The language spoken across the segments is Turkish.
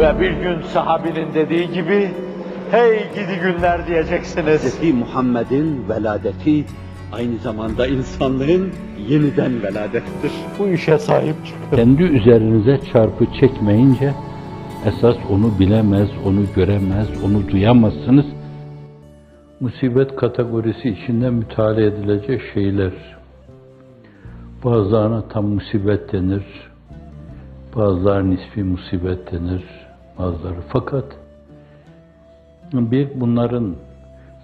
Ve bir gün sahabinin dediği gibi, hey gidi günler diyeceksiniz. Hz. Muhammed'in veladeti aynı zamanda insanlığın yeniden veladettir. Bu işe sahip çıkın. Kendi üzerinize çarpı çekmeyince esas onu bilemez, onu göremez, onu duyamazsınız. Musibet kategorisi içinde müteala edilecek şeyler. Bazılarına tam musibet denir, bazıları nispi musibet denir, bazıları. Fakat bir bunların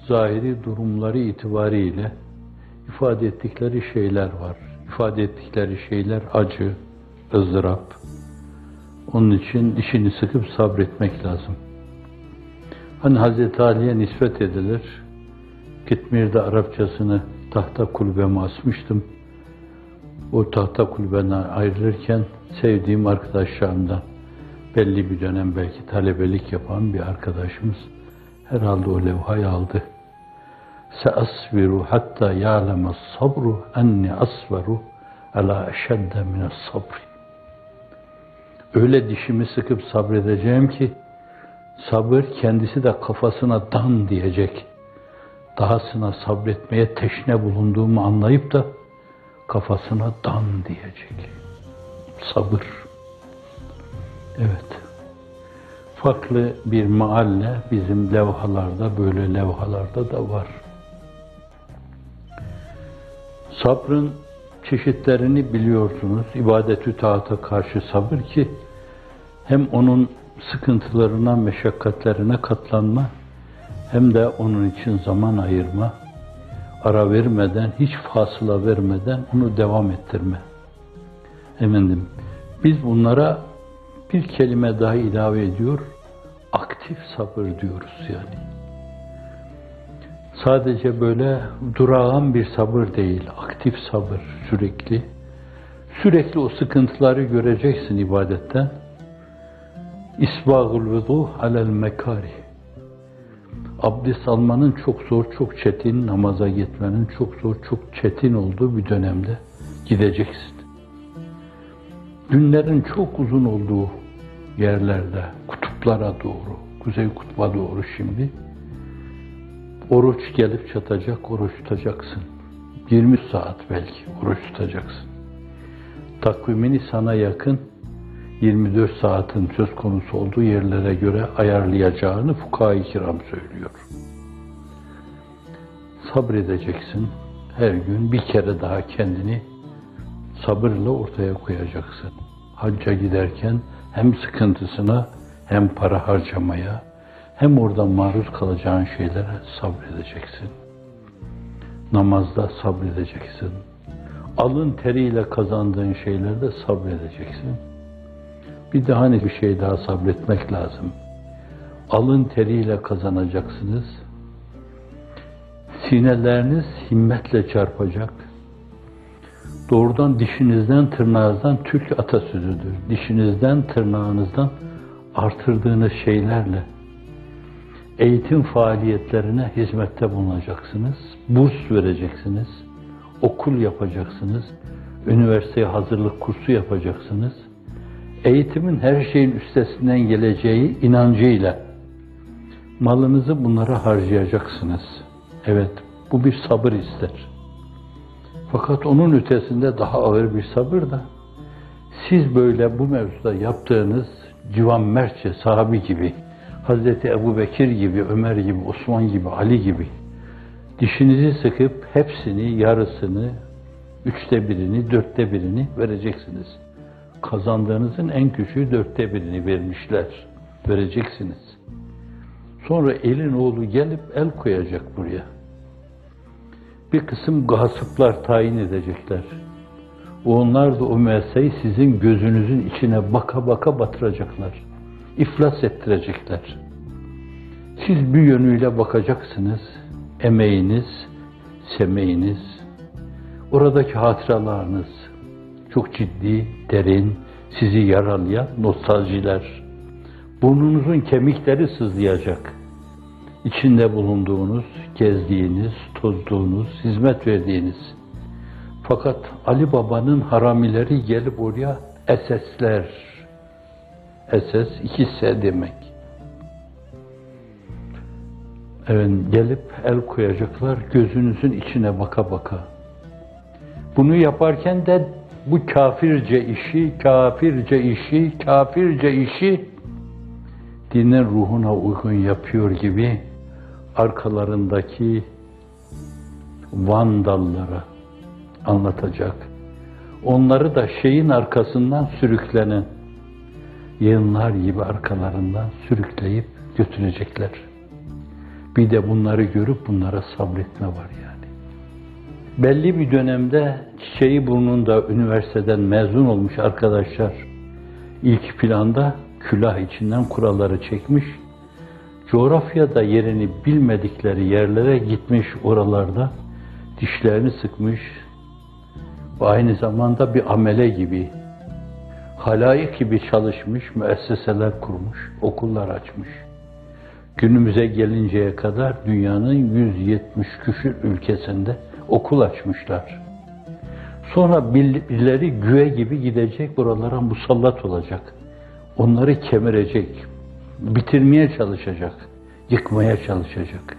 zahiri durumları itibariyle ifade ettikleri şeyler var. İfade ettikleri şeyler acı, ızdırap. Onun için işini sıkıp sabretmek lazım. Hani Hazreti Ali'ye nispet edilir. Gitmir'de Arapçasını tahta kulübeme asmıştım. O tahta kulübeden ayrılırken sevdiğim arkadaşlarımdan belli bir dönem belki talebelik yapan bir arkadaşımız herhalde o levhayı aldı. Seasbiru hatta ya'leme sabru enni asveru ala eşedde mine sabri. Öyle dişimi sıkıp sabredeceğim ki sabır kendisi de kafasına dan diyecek. Dahasına sabretmeye teşne bulunduğumu anlayıp da kafasına dan diyecek. Sabır. Evet. Farklı bir mahalle bizim levhalarda, böyle levhalarda da var. Sabrın çeşitlerini biliyorsunuz. İbadetü taata karşı sabır ki hem onun sıkıntılarına, meşakkatlerine katlanma hem de onun için zaman ayırma, ara vermeden, hiç fasıla vermeden onu devam ettirme. Efendim, biz bunlara bir kelime daha ilave ediyor, aktif sabır diyoruz yani. Sadece böyle durağan bir sabır değil, aktif sabır sürekli. Sürekli o sıkıntıları göreceksin ibadetten. İsbâgul vudu alel mekari. Abdest almanın çok zor, çok çetin, namaza gitmenin çok zor, çok çetin olduğu bir dönemde gideceksin. Günlerin çok uzun olduğu yerlerde, kutuplara doğru, kuzey kutba doğru şimdi, oruç gelip çatacak, oruç tutacaksın. 20 saat belki oruç tutacaksın. Takvimini sana yakın 24 saatin söz konusu olduğu yerlere göre ayarlayacağını fukaha-i kiram söylüyor. Sabredeceksin. Her gün bir kere daha kendini sabırla ortaya koyacaksın. Hacca giderken hem sıkıntısına hem para harcamaya hem orada maruz kalacağın şeylere sabredeceksin. Namazda sabredeceksin. Alın teriyle kazandığın şeylerde sabredeceksin. Bir de hani bir şey daha sabretmek lazım. Alın teriyle kazanacaksınız. Sineleriniz himmetle çarpacak. Doğrudan dişinizden tırnağınızdan Türk atasözüdür. Dişinizden tırnağınızdan artırdığınız şeylerle eğitim faaliyetlerine hizmette bulunacaksınız. Burs vereceksiniz. Okul yapacaksınız. Üniversiteye hazırlık kursu yapacaksınız eğitimin her şeyin üstesinden geleceği inancıyla malınızı bunlara harcayacaksınız. Evet, bu bir sabır ister. Fakat onun ötesinde daha ağır bir sabır da siz böyle bu mevzuda yaptığınız Civan Mertçe sahabi gibi, Hazreti Ebu Bekir gibi, Ömer gibi, Osman gibi, Ali gibi dişinizi sıkıp hepsini, yarısını, üçte birini, dörtte birini vereceksiniz kazandığınızın en küçüğü dörtte birini vermişler. Vereceksiniz. Sonra elin oğlu gelip el koyacak buraya. Bir kısım gasıplar tayin edecekler. Onlar da o müesseyi sizin gözünüzün içine baka baka batıracaklar. İflas ettirecekler. Siz bir yönüyle bakacaksınız. Emeğiniz, semeğiniz, oradaki hatıralarınız, çok ciddi, derin, sizi yaralayan nostaljiler. Burnunuzun kemikleri sızlayacak. İçinde bulunduğunuz, gezdiğiniz, tozduğunuz, hizmet verdiğiniz. Fakat Ali Baba'nın haramileri gelip oraya esesler, SS, 2S demek. Evet, gelip el koyacaklar gözünüzün içine baka baka. Bunu yaparken de bu kafirce işi, kafirce işi, kafirce işi dinin ruhuna uygun yapıyor gibi arkalarındaki vandallara anlatacak. Onları da şeyin arkasından sürüklenen yığınlar gibi arkalarından sürükleyip götürecekler. Bir de bunları görüp bunlara sabretme var yani. Belli bir dönemde çiçeği burnunda üniversiteden mezun olmuş arkadaşlar ilk planda külah içinden kuralları çekmiş. Coğrafyada yerini bilmedikleri yerlere gitmiş oralarda dişlerini sıkmış ve aynı zamanda bir amele gibi halayık gibi çalışmış, müesseseler kurmuş, okullar açmış. Günümüze gelinceye kadar dünyanın 170 küsür ülkesinde okul açmışlar. Sonra birileri güve gibi gidecek, buralara musallat olacak. Onları kemirecek, bitirmeye çalışacak, yıkmaya çalışacak.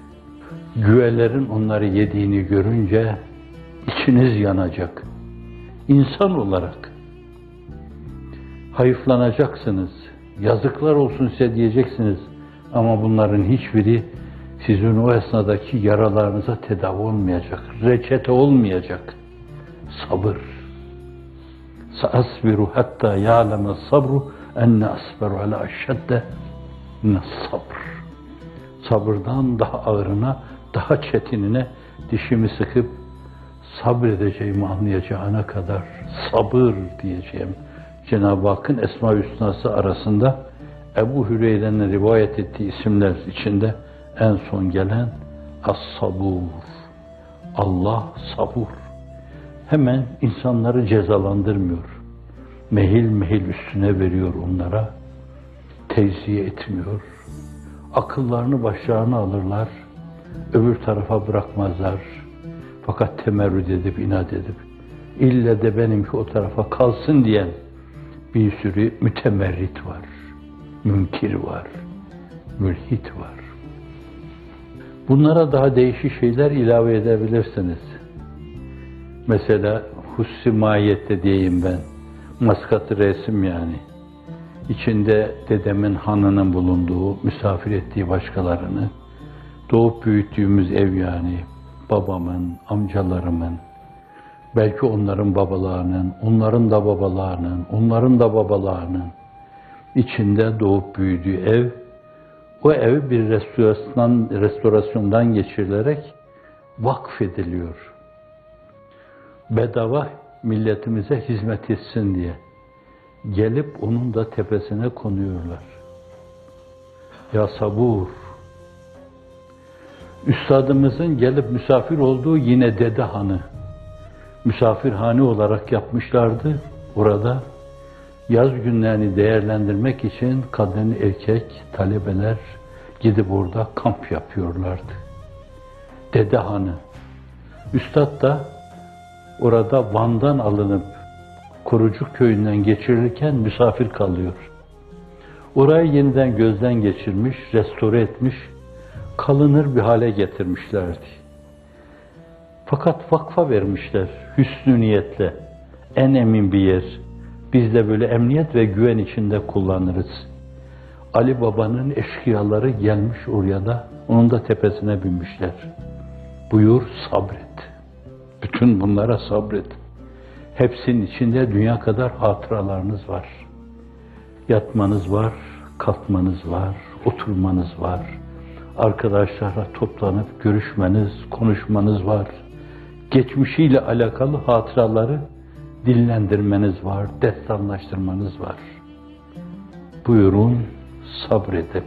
Güvelerin onları yediğini görünce içiniz yanacak. İnsan olarak hayıflanacaksınız. Yazıklar olsun size diyeceksiniz. Ama bunların hiçbiri sizin o esnadaki yaralarınıza tedavi olmayacak. Reçete olmayacak. Sabır. Saasbiru hatta ya'leme sabru enne asberu ala aşşedde ne sabr. Sabırdan daha ağırına, daha çetinine dişimi sıkıp sabredeceğimi anlayacağına kadar sabır diyeceğim. Cenab-ı Hakk'ın Esma-i arasında Ebu Hüreyre'nin rivayet ettiği isimler içinde en son gelen As-Sabur. Allah sabur. Hemen insanları cezalandırmıyor. Mehil mehil üstüne veriyor onlara. Tevziye etmiyor. Akıllarını başlarına alırlar. Öbür tarafa bırakmazlar. Fakat temerrüt edip, inat edip, ille de benimki o tarafa kalsın diyen bir sürü mütemerrit var, münkir var, mülhit var. Bunlara daha değişik şeyler ilave edebilirsiniz. Mesela hussi mahiyette diyeyim ben, maskat resim yani. İçinde dedemin hanının bulunduğu, misafir ettiği başkalarını, doğup büyüttüğümüz ev yani, babamın, amcalarımın, belki onların babalarının, onların da babalarının, onların da babalarının içinde doğup büyüdüğü ev, o ev bir restorasyon, restorasyondan geçirilerek vakfediliyor. Bedava milletimize hizmet etsin diye. Gelip onun da tepesine konuyorlar. Ya sabur, Üstadımızın gelip misafir olduğu yine Dede Hanı. Misafirhane olarak yapmışlardı. Orada yaz günlerini değerlendirmek için kadın, erkek, talebeler gidip orada kamp yapıyorlardı. Dede Hanı. Üstad da orada Van'dan alınıp Kurucuk köyünden geçirilirken misafir kalıyor. Orayı yeniden gözden geçirmiş, restore etmiş, kalınır bir hale getirmişlerdi. Fakat vakfa vermişler hüsnü niyetle. En emin bir yer. Biz de böyle emniyet ve güven içinde kullanırız. Ali Baba'nın eşkıyaları gelmiş oraya da onun da tepesine binmişler. Buyur sabret. Bütün bunlara sabret. Hepsinin içinde dünya kadar hatıralarınız var. Yatmanız var, kalkmanız var, oturmanız var arkadaşlarla toplanıp görüşmeniz, konuşmanız var. Geçmişiyle alakalı hatıraları dillendirmeniz var, destanlaştırmanız var. Buyurun sabredin.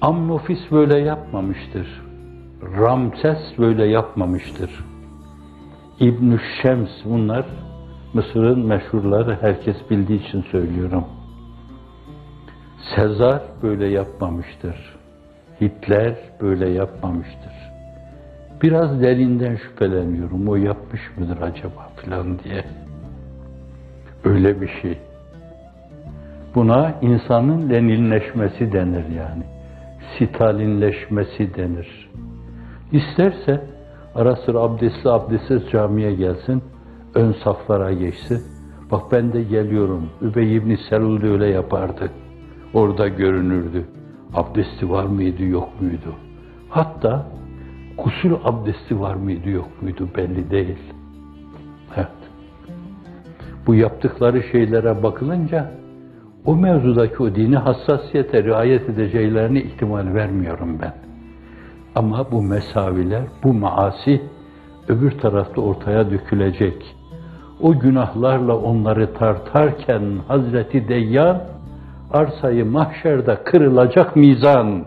Amnofis böyle yapmamıştır. Ramses böyle yapmamıştır. İbn Şems bunlar Mısır'ın meşhurları herkes bildiği için söylüyorum. Sezar böyle yapmamıştır. Hitler böyle yapmamıştır. Biraz derinden şüpheleniyorum. O yapmış mıdır acaba filan diye. Öyle bir şey. Buna insanın lenilleşmesi denir yani. Stalinleşmesi denir. İsterse ara sıra abdestli abdestsiz camiye gelsin, ön saflara geçsin. Bak ben de geliyorum. Übey ibn Selul de öyle yapardı. Orada görünürdü. Abdesti var mıydı yok muydu? Hatta gusül abdesti var mıydı yok muydu belli değil. Evet. Bu yaptıkları şeylere bakılınca o mevzudaki o dini hassasiyete riayet edeceklerini ihtimal vermiyorum ben. Ama bu mesaviler, bu maasi öbür tarafta ortaya dökülecek. O günahlarla onları tartarken Hazreti Deyyan arsayı mahşerde kırılacak mizan